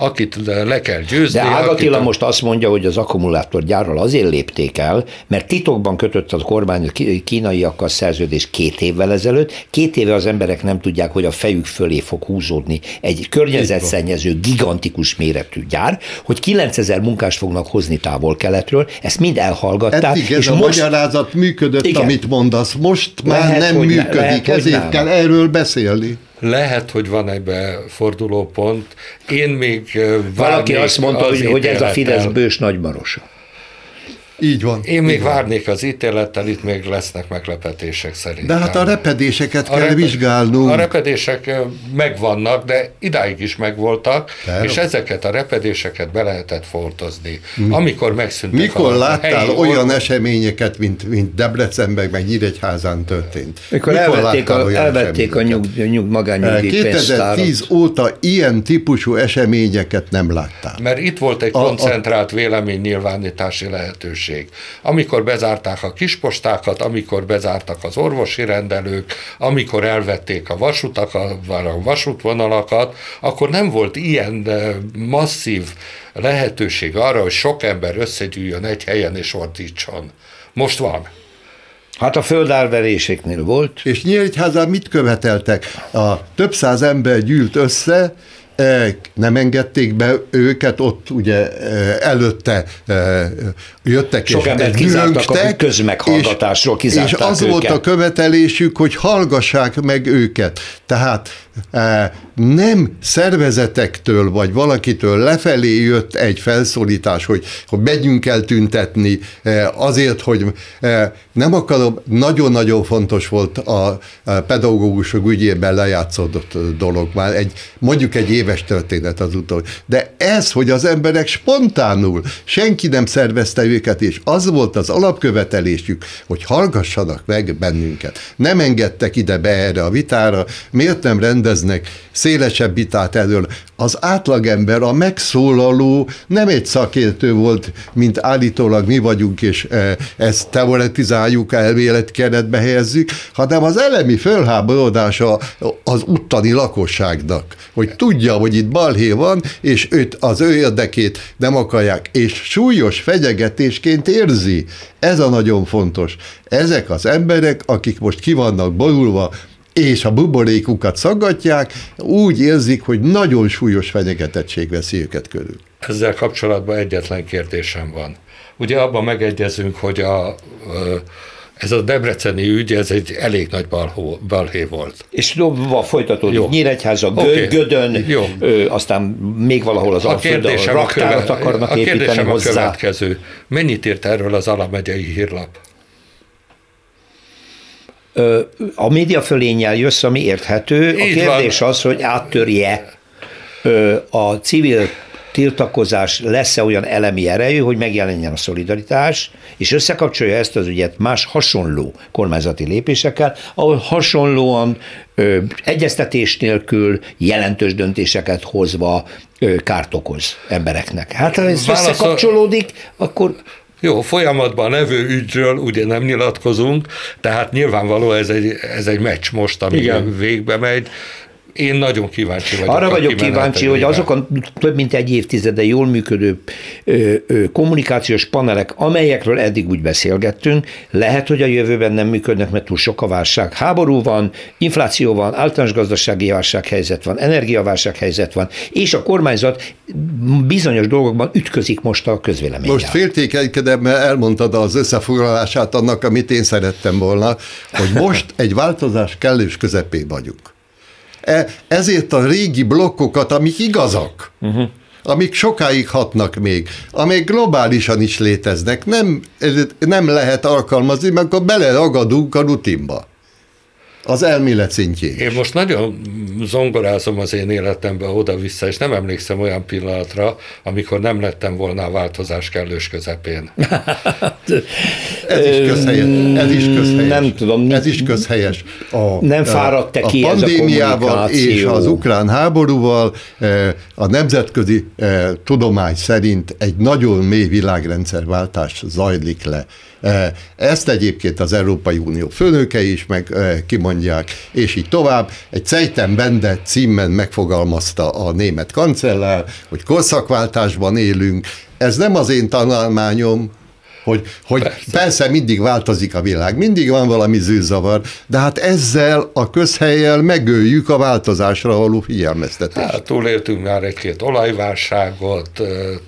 akit le kell győzni. De Ágatila akit... most azt mondja, hogy az akkumulátorgyárral azért lépték el, mert titokban kötött a kormány kínaiakkal szerződés két évvel ezelőtt. Két éve az emberek nem tudják, hogy a fejük fölé fog húzódni egy környezetszennyező, gigantikus méretű gyár, hogy 9000 munkást fognak hozni távol-keletről, ezt mind elhallgatták. Eddig ez és a most... magyarázat működött, igen. amit mondasz, most már lehet, nem működik, lehet, ezért kell erről beszélni. Lehet, hogy van ebbe fordulópont. Én még Valaki azt mondta, hogy, hogy ez a Fidesz bős nagymarosa. Így van. Én még van. várnék az ítélettel, itt még lesznek meglepetések szerintem. De hát a repedéseket A kell repe- vizsgálnunk. A repedések megvannak, de idáig is megvoltak, Persze. és ezeket a repedéseket be lehetett foltozni. Amikor megszűntek Mikor a láttál helyi olyan orvos- eseményeket, mint, mint Debrecenben, meg Nyíregyházán történt? Mikor Mikor elvették a, elvették a nyug, nyug, magánnyugdíjpénztárat. 2010 óta ilyen típusú eseményeket nem láttál. Mert itt volt egy A- a- koncentrált véleménynyilvánítási lehetőség. Amikor bezárták a kispostákat, amikor bezártak az orvosi rendelők, amikor elvették a vasutakat, vagy a vasútvonalakat, akkor nem volt ilyen masszív lehetőség arra, hogy sok ember összegyűjjön egy helyen és ordítson. Most van. Hát a földárveréseknél volt. És Nyíregyházán mit követeltek? A több száz ember gyűlt össze, nem engedték be őket, ott ugye eh, előtte eh, jöttek Sok és embert kizártak a közmeghallgatásról, és, és kizárták az volt őket. a követelésük, hogy hallgassák meg őket. Tehát eh, nem szervezetektől vagy valakitől lefelé jött egy felszólítás, hogy, hogy megyünk el tüntetni azért, hogy nem akarom, nagyon-nagyon fontos volt a, pedagógusok ügyében lejátszódott dolog már, egy, mondjuk egy éves történet az utol. De ez, hogy az emberek spontánul, senki nem szervezte őket, és az volt az alapkövetelésük, hogy hallgassanak meg bennünket. Nem engedtek ide be erre a vitára, miért nem rendeznek szélesebb vitát erről. Az átlagember, a megszólaló nem egy szakértő volt, mint állítólag mi vagyunk, és e, ezt teoretizáljuk, elmélet keretbe helyezzük, hanem az elemi fölháborodása az uttani lakosságnak, hogy tudja, hogy itt balhé van, és őt, az ő érdekét nem akarják, és súlyos fenyegetésként érzi. Ez a nagyon fontos. Ezek az emberek, akik most ki vannak borulva, és a buborékukat szaggatják, úgy érzik, hogy nagyon súlyos fenyegetettség veszi őket körül. Ezzel kapcsolatban egyetlen kérdésem van. Ugye abban megegyezünk, hogy a, ez a debreceni ügy, ez egy elég nagy balhó, balhé volt. És dobva folytatódik. Jó. Nyíregyháza, Gö- Oké. Gödön, Jó. ö, aztán még valahol az A Alföldön raktárat akarnak a, építeni kérdésem a hozzá. következő. Mennyit írt erről az alamegyei hírlap? A média fölénnyel jössz, ami érthető. A Így kérdés van. az, hogy áttörje a civil tiltakozás lesz-e olyan elemi erejű, hogy megjelenjen a szolidaritás, és összekapcsolja ezt az ügyet más hasonló kormányzati lépésekkel, ahol hasonlóan ö, egyeztetés nélkül jelentős döntéseket hozva ö, kárt okoz embereknek. Hát ha ez Válaszol- összekapcsolódik, akkor Jó, folyamatban levő ügyről ugye nem nyilatkozunk, tehát nyilvánvaló ez egy, ez egy meccs most, ami Igen. végbe megy. Én nagyon kíváncsi vagyok. Arra vagyok kíváncsi, hogy azok a több mint egy évtizede jól működő ö, ö, kommunikációs panelek, amelyekről eddig úgy beszélgettünk, lehet, hogy a jövőben nem működnek, mert túl sok a válság. Háború van, infláció van, általános gazdasági válsághelyzet van, energiaválsághelyzet van, és a kormányzat bizonyos dolgokban ütközik most a közvéleménnyel. Most féltékenykedem, mert elmondtad az összefoglalását annak, amit én szerettem volna, hogy most egy változás kellős közepén vagyunk. E, ezért a régi blokkokat, amik igazak, uh-huh. amik sokáig hatnak még, amik globálisan is léteznek, nem, nem lehet alkalmazni, mert akkor beleragadunk a rutinba. Az elmélet szintjén. Én most nagyon zongorázom az én életembe oda-vissza, és nem emlékszem olyan pillanatra, amikor nem lettem volna a változás kellős közepén. Ez is közhelyes. Ez is közhelyes. Nem tudom. Ez is közhelyes. A, Nem fáradt-e ki a ez a pandémiával és az ukrán háborúval eh, a nemzetközi eh, tudomány szerint egy nagyon mély világrendszerváltás zajlik le. Eh, Ezt egyébként az Európai Unió főnökei is meg eh, kimondják, és így tovább. Egy Zeiten Bende címen megfogalmazta a német kancellár, hogy korszakváltásban élünk. Ez nem az én tanulmányom, hogy, hogy persze. persze mindig változik a világ, mindig van valami zűrzavar, de hát ezzel a közhelyel megöljük a változásra való figyelmeztetést. Hát, túléltünk már egy-két olajválságot,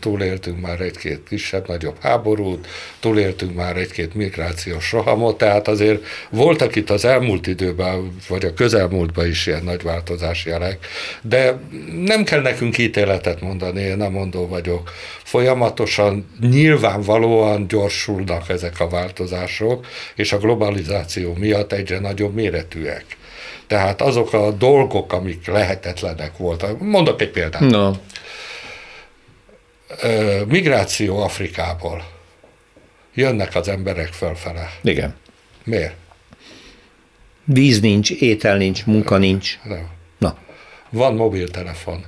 túléltünk már egy-két kisebb-nagyobb háborút, túléltünk már egy-két migrációs rohamot, tehát azért voltak itt az elmúlt időben, vagy a közelmúltban is ilyen nagy változási jelek, de nem kell nekünk ítéletet mondani, én nem mondó vagyok. Folyamatosan, nyilvánvalóan gyors gyorsulnak ezek a változások, és a globalizáció miatt egyre nagyobb méretűek. Tehát azok a dolgok, amik lehetetlenek voltak. Mondok egy példát. No. Migráció Afrikából. Jönnek az emberek fölfele. Igen. Miért? Víz nincs, étel nincs, munka nincs. Nem. Na. Van mobiltelefon.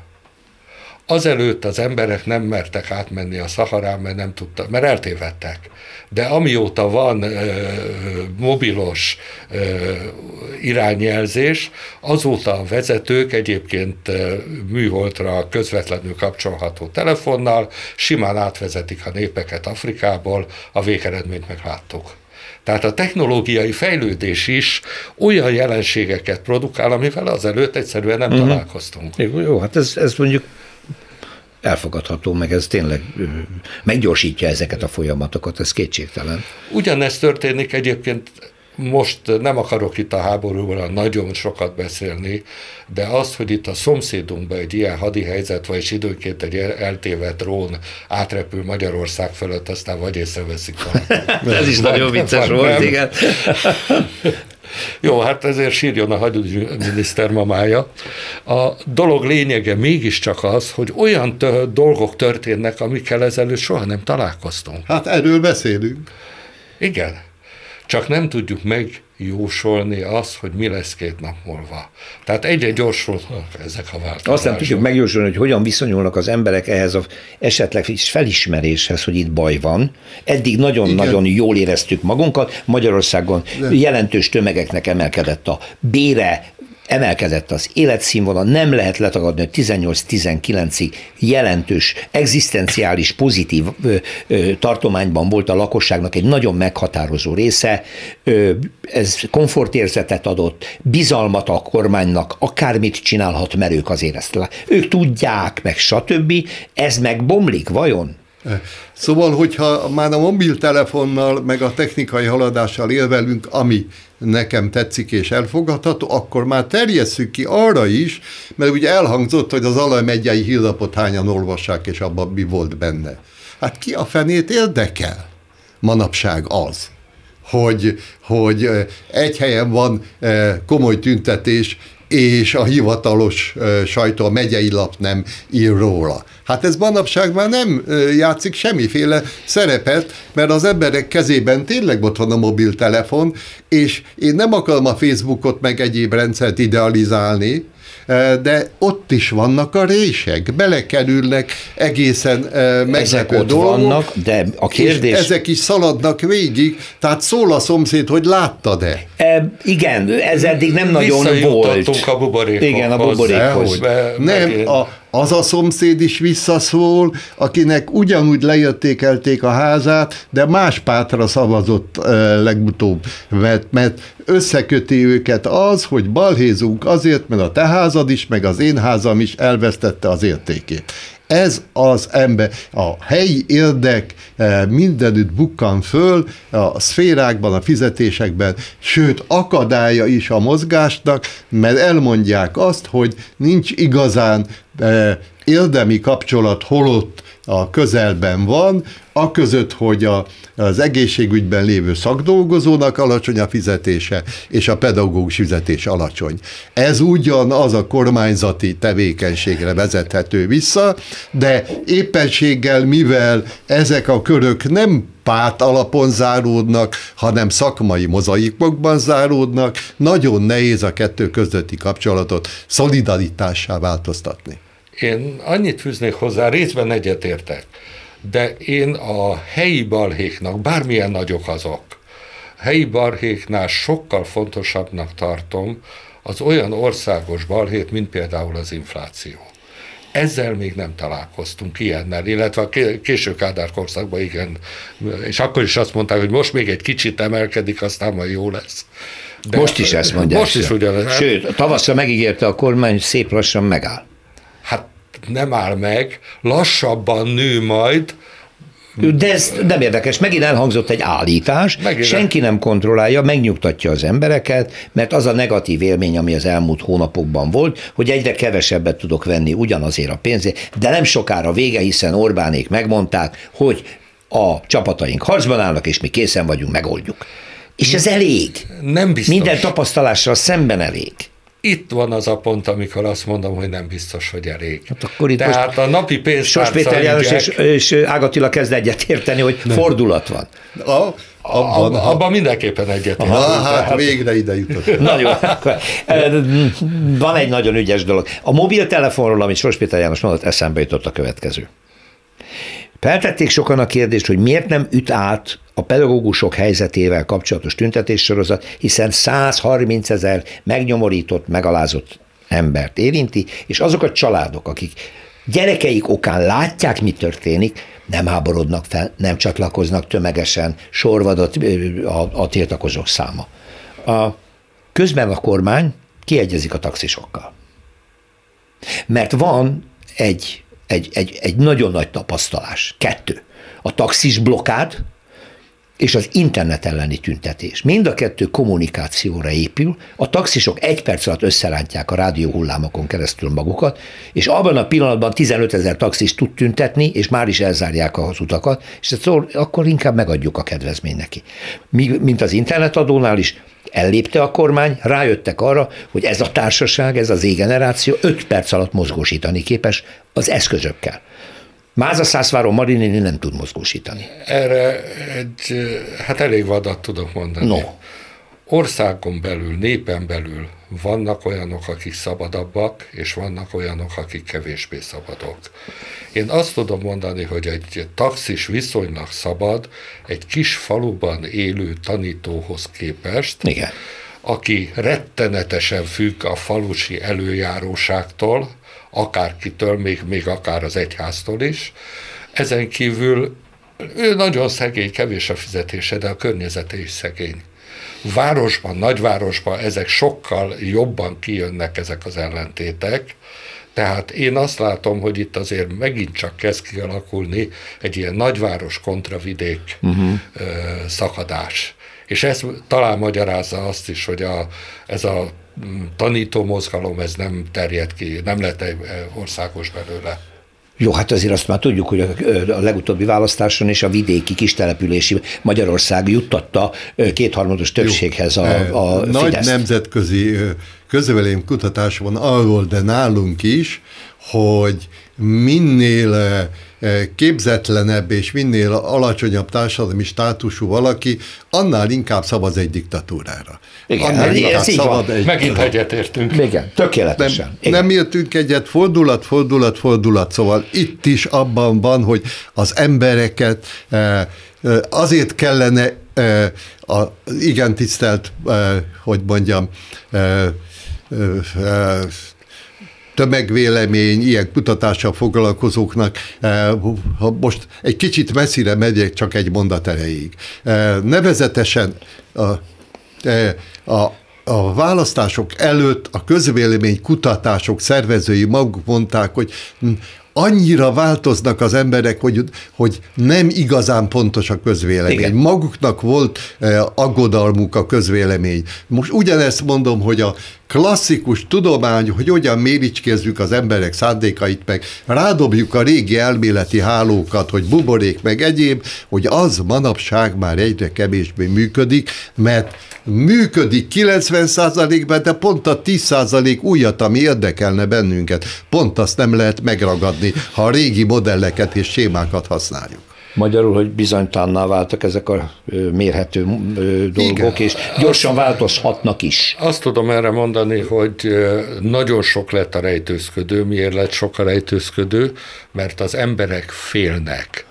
Azelőtt az emberek nem mertek átmenni a Szaharán, mert nem tudtak, mert eltévedtek. De amióta van ö, mobilos ö, irányjelzés, azóta a vezetők egyébként ö, műholdra közvetlenül kapcsolható telefonnal simán átvezetik a népeket Afrikából, a végeredményt megláttuk. Tehát a technológiai fejlődés is olyan jelenségeket produkál, amivel azelőtt egyszerűen nem uh-huh. találkoztunk. Jó, jó, hát ez, ez mondjuk elfogadható, meg ez tényleg meggyorsítja ezeket a folyamatokat, ez kétségtelen. Ugyanezt történik egyébként most nem akarok itt a háborúról nagyon sokat beszélni, de az, hogy itt a szomszédunkban egy ilyen hadi helyzet, vagy időnként egy eltévedt drón átrepül Magyarország fölött, aztán vagy észreveszik valaki. Ez is nagyon vicces volt, igen. Jó, hát ezért sírjon a hagyományminiszter mamája. A dolog lényege mégiscsak az, hogy olyan tö- dolgok történnek, amikkel ezelőtt soha nem találkoztunk. Hát erről beszélünk. Igen. Csak nem tudjuk megjósolni azt, hogy mi lesz két nap múlva. Tehát egyre gyorsulnak ezek a változások. Azt nem tudjuk megjósolni, hogy hogyan viszonyulnak az emberek ehhez a esetleg is felismeréshez, hogy itt baj van. Eddig nagyon-nagyon jól éreztük magunkat. Magyarországon De. jelentős tömegeknek emelkedett a bére, emelkedett az életszínvonal, nem lehet letagadni, hogy 18-19-ig jelentős, egzisztenciális, pozitív ö, ö, tartományban volt a lakosságnak egy nagyon meghatározó része, ö, ez komfortérzetet adott, bizalmat a kormánynak, akármit csinálhat, mert ők azért ezt ők tudják, meg stb. Ez meg bomlik, vajon? Szóval, hogyha már a mobiltelefonnal, meg a technikai haladással élvelünk, ami nekem tetszik és elfogadható, akkor már terjesszük ki arra is, mert ugye elhangzott, hogy az alajmegyei hírlapot hányan olvassák, és abban mi volt benne. Hát ki a fenét érdekel? Manapság az, hogy, hogy egy helyen van komoly tüntetés, és a hivatalos sajtó, a megyei lap nem ír róla. Hát ez manapság már nem játszik semmiféle szerepet, mert az emberek kezében tényleg ott van a mobiltelefon, és én nem akarom a Facebookot meg egyéb rendszert idealizálni, de ott is vannak a rések, belekerülnek egészen meglepő ezek ott dolgok, vannak, de a kérdés... És ezek is szaladnak végig, tehát szól a szomszéd, hogy láttad-e? E, igen, ez eddig nem nagyon volt. a buborékhoz. Igen, a buborékhoz. Nem, a, az a szomszéd is visszaszól, akinek ugyanúgy leértékelték a házát, de más pártra szavazott uh, legutóbb, mert, mert összeköti őket az, hogy balhézunk azért, mert a te házad is, meg az én házam is elvesztette az értékét. Ez az ember, a helyi érdek mindenütt bukkan föl, a szférákban, a fizetésekben, sőt akadálya is a mozgásnak, mert elmondják azt, hogy nincs igazán érdemi kapcsolat holott a közelben van, a között, hogy a, az egészségügyben lévő szakdolgozónak alacsony a fizetése, és a pedagógus fizetés alacsony. Ez ugyan az a kormányzati tevékenységre vezethető vissza, de éppenséggel, mivel ezek a körök nem párt alapon záródnak, hanem szakmai mozaikokban záródnak, nagyon nehéz a kettő közötti kapcsolatot szolidaritássá változtatni. Én annyit fűznék hozzá, részben egyetértek, de én a helyi balhéknak, bármilyen nagyok azok, helyi balhéknál sokkal fontosabbnak tartom az olyan országos balhét, mint például az infláció. Ezzel még nem találkoztunk ilyennel, illetve a késő Kádár korszakban igen, és akkor is azt mondták, hogy most még egy kicsit emelkedik, aztán majd jó lesz. De most is ezt mondják. Most is ugyanez. Sőt, tavasszal megígérte a kormány, szép lassan megáll nem áll meg, lassabban nő majd, de ez nem érdekes, megint elhangzott egy állítás, megint senki nem kontrollálja, megnyugtatja az embereket, mert az a negatív élmény, ami az elmúlt hónapokban volt, hogy egyre kevesebbet tudok venni ugyanazért a pénzért, de nem sokára vége, hiszen Orbánék megmondták, hogy a csapataink harcban állnak, és mi készen vagyunk, megoldjuk. És ez elég. Nem biztos. Minden tapasztalással szemben elég. Itt van az a pont, amikor azt mondom, hogy nem biztos, hogy elég. Hát akkor itt Tehát a napi pénztárca Sos Péter János és, és Ágatila kezd egyet érteni, hogy nem. fordulat van. A, abban, Abban, abban mindenképpen egyet. ha, hát végre ide jutott. Nagyon. Van egy nagyon ügyes dolog. A mobiltelefonról, amit Sos Péter János mondott, eszembe jutott a következő. Feltették sokan a kérdést, hogy miért nem üt át a pedagógusok helyzetével kapcsolatos tüntetéssorozat, hiszen 130 ezer megnyomorított, megalázott embert érinti, és azok a családok, akik gyerekeik okán látják, mi történik, nem háborodnak fel, nem csatlakoznak tömegesen, sorvadott ö, a, a tiltakozók száma. A, közben a kormány kiegyezik a taxisokkal. Mert van egy, egy, egy, egy nagyon nagy tapasztalás. Kettő. A taxis blokád és az internet elleni tüntetés. Mind a kettő kommunikációra épül. A taxisok egy perc alatt összerántják a rádió hullámokon keresztül magukat, és abban a pillanatban 15 ezer taxis tud tüntetni, és már is elzárják az utakat, és szól, akkor inkább megadjuk a kedvezményt neki. Mi- Mint az internetadónál is, ellépte a kormány, rájöttek arra, hogy ez a társaság, ez az Z-generáció 5 perc alatt mozgósítani képes az eszközökkel. Máza Szászváron Marinini nem tud mozgósítani. Erre egy, hát elég vadat tudok mondani. No. Országon belül, népen belül vannak olyanok, akik szabadabbak, és vannak olyanok, akik kevésbé szabadok. Én azt tudom mondani, hogy egy taxis viszonylag szabad egy kis faluban élő tanítóhoz képest, Igen. aki rettenetesen függ a falusi előjáróságtól, akárkitől, még, még akár az egyháztól is. Ezen kívül ő nagyon szegény, kevés a fizetése, de a környezete is szegény. Városban, nagyvárosban ezek sokkal jobban kijönnek ezek az ellentétek, tehát én azt látom, hogy itt azért megint csak kezd kialakulni egy ilyen nagyváros kontra vidék uh-huh. ö, szakadás. És ez talán magyarázza azt is, hogy a, ez a mm, tanító mozgalom, ez nem terjed ki, nem lett egy eh, országos belőle. Jó, hát azért azt már tudjuk, hogy a, legutóbbi választáson és a vidéki kistelepülési Magyarország juttatta ö, kétharmados többséghez a, a Nagy Fideszt. nemzetközi közvelém kutatás van arról, de nálunk is, hogy minél ö, ö, képzetlenebb és minél alacsonyabb társadalmi státusú valaki, annál inkább szavaz egy diktatúrára. Igen, annál ez inkább van. szavaz egy Megint egyetértünk. Igen, tökéletesen. nem, Igen. nem értünk egyet, fordulat, fordulat, fordulat, szóval itt is abban van, hogy az embereket eh, eh, azért kellene eh, a igen tisztelt, eh, hogy mondjam, eh, eh, tömegvélemény, ilyen kutatással foglalkozóknak, eh, ha most egy kicsit messzire megyek, csak egy mondat erejéig. Eh, Nevezetesen a, eh, a, a választások előtt a közvélemény kutatások szervezői maguk mondták, hogy annyira változnak az emberek, hogy, hogy nem igazán pontos a közvélemény. Igen. Igen. Maguknak volt eh, aggodalmuk a közvélemény. Most ugyanezt mondom, hogy a klasszikus tudomány, hogy hogyan méricskézzük az emberek szándékait, meg rádobjuk a régi elméleti hálókat, hogy buborék, meg egyéb, hogy az manapság már egyre kevésbé működik, mert működik 90%-ban, de pont a 10% újat, ami érdekelne bennünket, pont azt nem lehet megragadni, ha a régi modelleket és sémákat használjuk. Magyarul, hogy bizonytalanná váltak ezek a mérhető dolgok, Igen. és gyorsan változhatnak is. Azt tudom erre mondani, hogy nagyon sok lett a rejtőzködő. Miért lett sok a rejtőzködő? Mert az emberek félnek.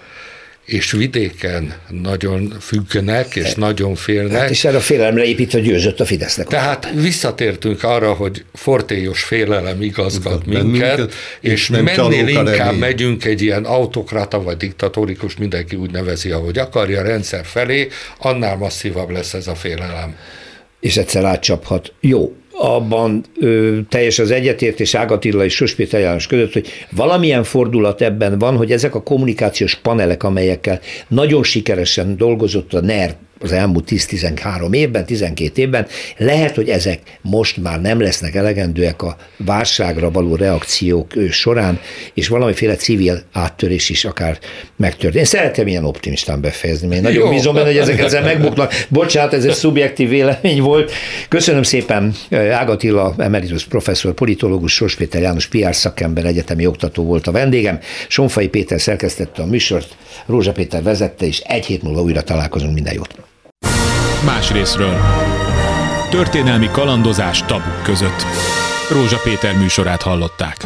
És vidéken nagyon függenek, és nagyon félnek. Hát és erre a félelemre építve győzött a Fidesznek. Tehát visszatértünk arra, hogy fortélyos félelem igazgat Igaz, minket, bennünket, és mennél a inkább remény. megyünk egy ilyen autokrata vagy diktatórikus, mindenki úgy nevezi, ahogy akarja, rendszer felé, annál masszívabb lesz ez a félelem. és egyszer átcsaphat. Jó, abban ö, teljes az egyetértés Ágatilla és Sos Péter János között, hogy valamilyen fordulat ebben van, hogy ezek a kommunikációs panelek, amelyekkel nagyon sikeresen dolgozott a NER az elmúlt 10-13 évben, 12 évben. Lehet, hogy ezek most már nem lesznek elegendőek a válságra való reakciók során, és valamiféle civil áttörés is akár megtörtént. Én szeretem ilyen optimistán befejezni, én nagyon bízom benne, hogy ezek ezzel megbuknak. Bocsánat, ez egy szubjektív vélemény volt. Köszönöm szépen Ágatilla, emeritus professzor, politológus, Sors Péter János PR szakember, egyetemi oktató volt a vendégem. Sonfai Péter szerkesztette a műsort, Rózsa Péter vezette, és egy hét múlva újra találkozunk. Minden jót! Más részről. Történelmi kalandozás tabuk között. Rózsa Péter műsorát hallották.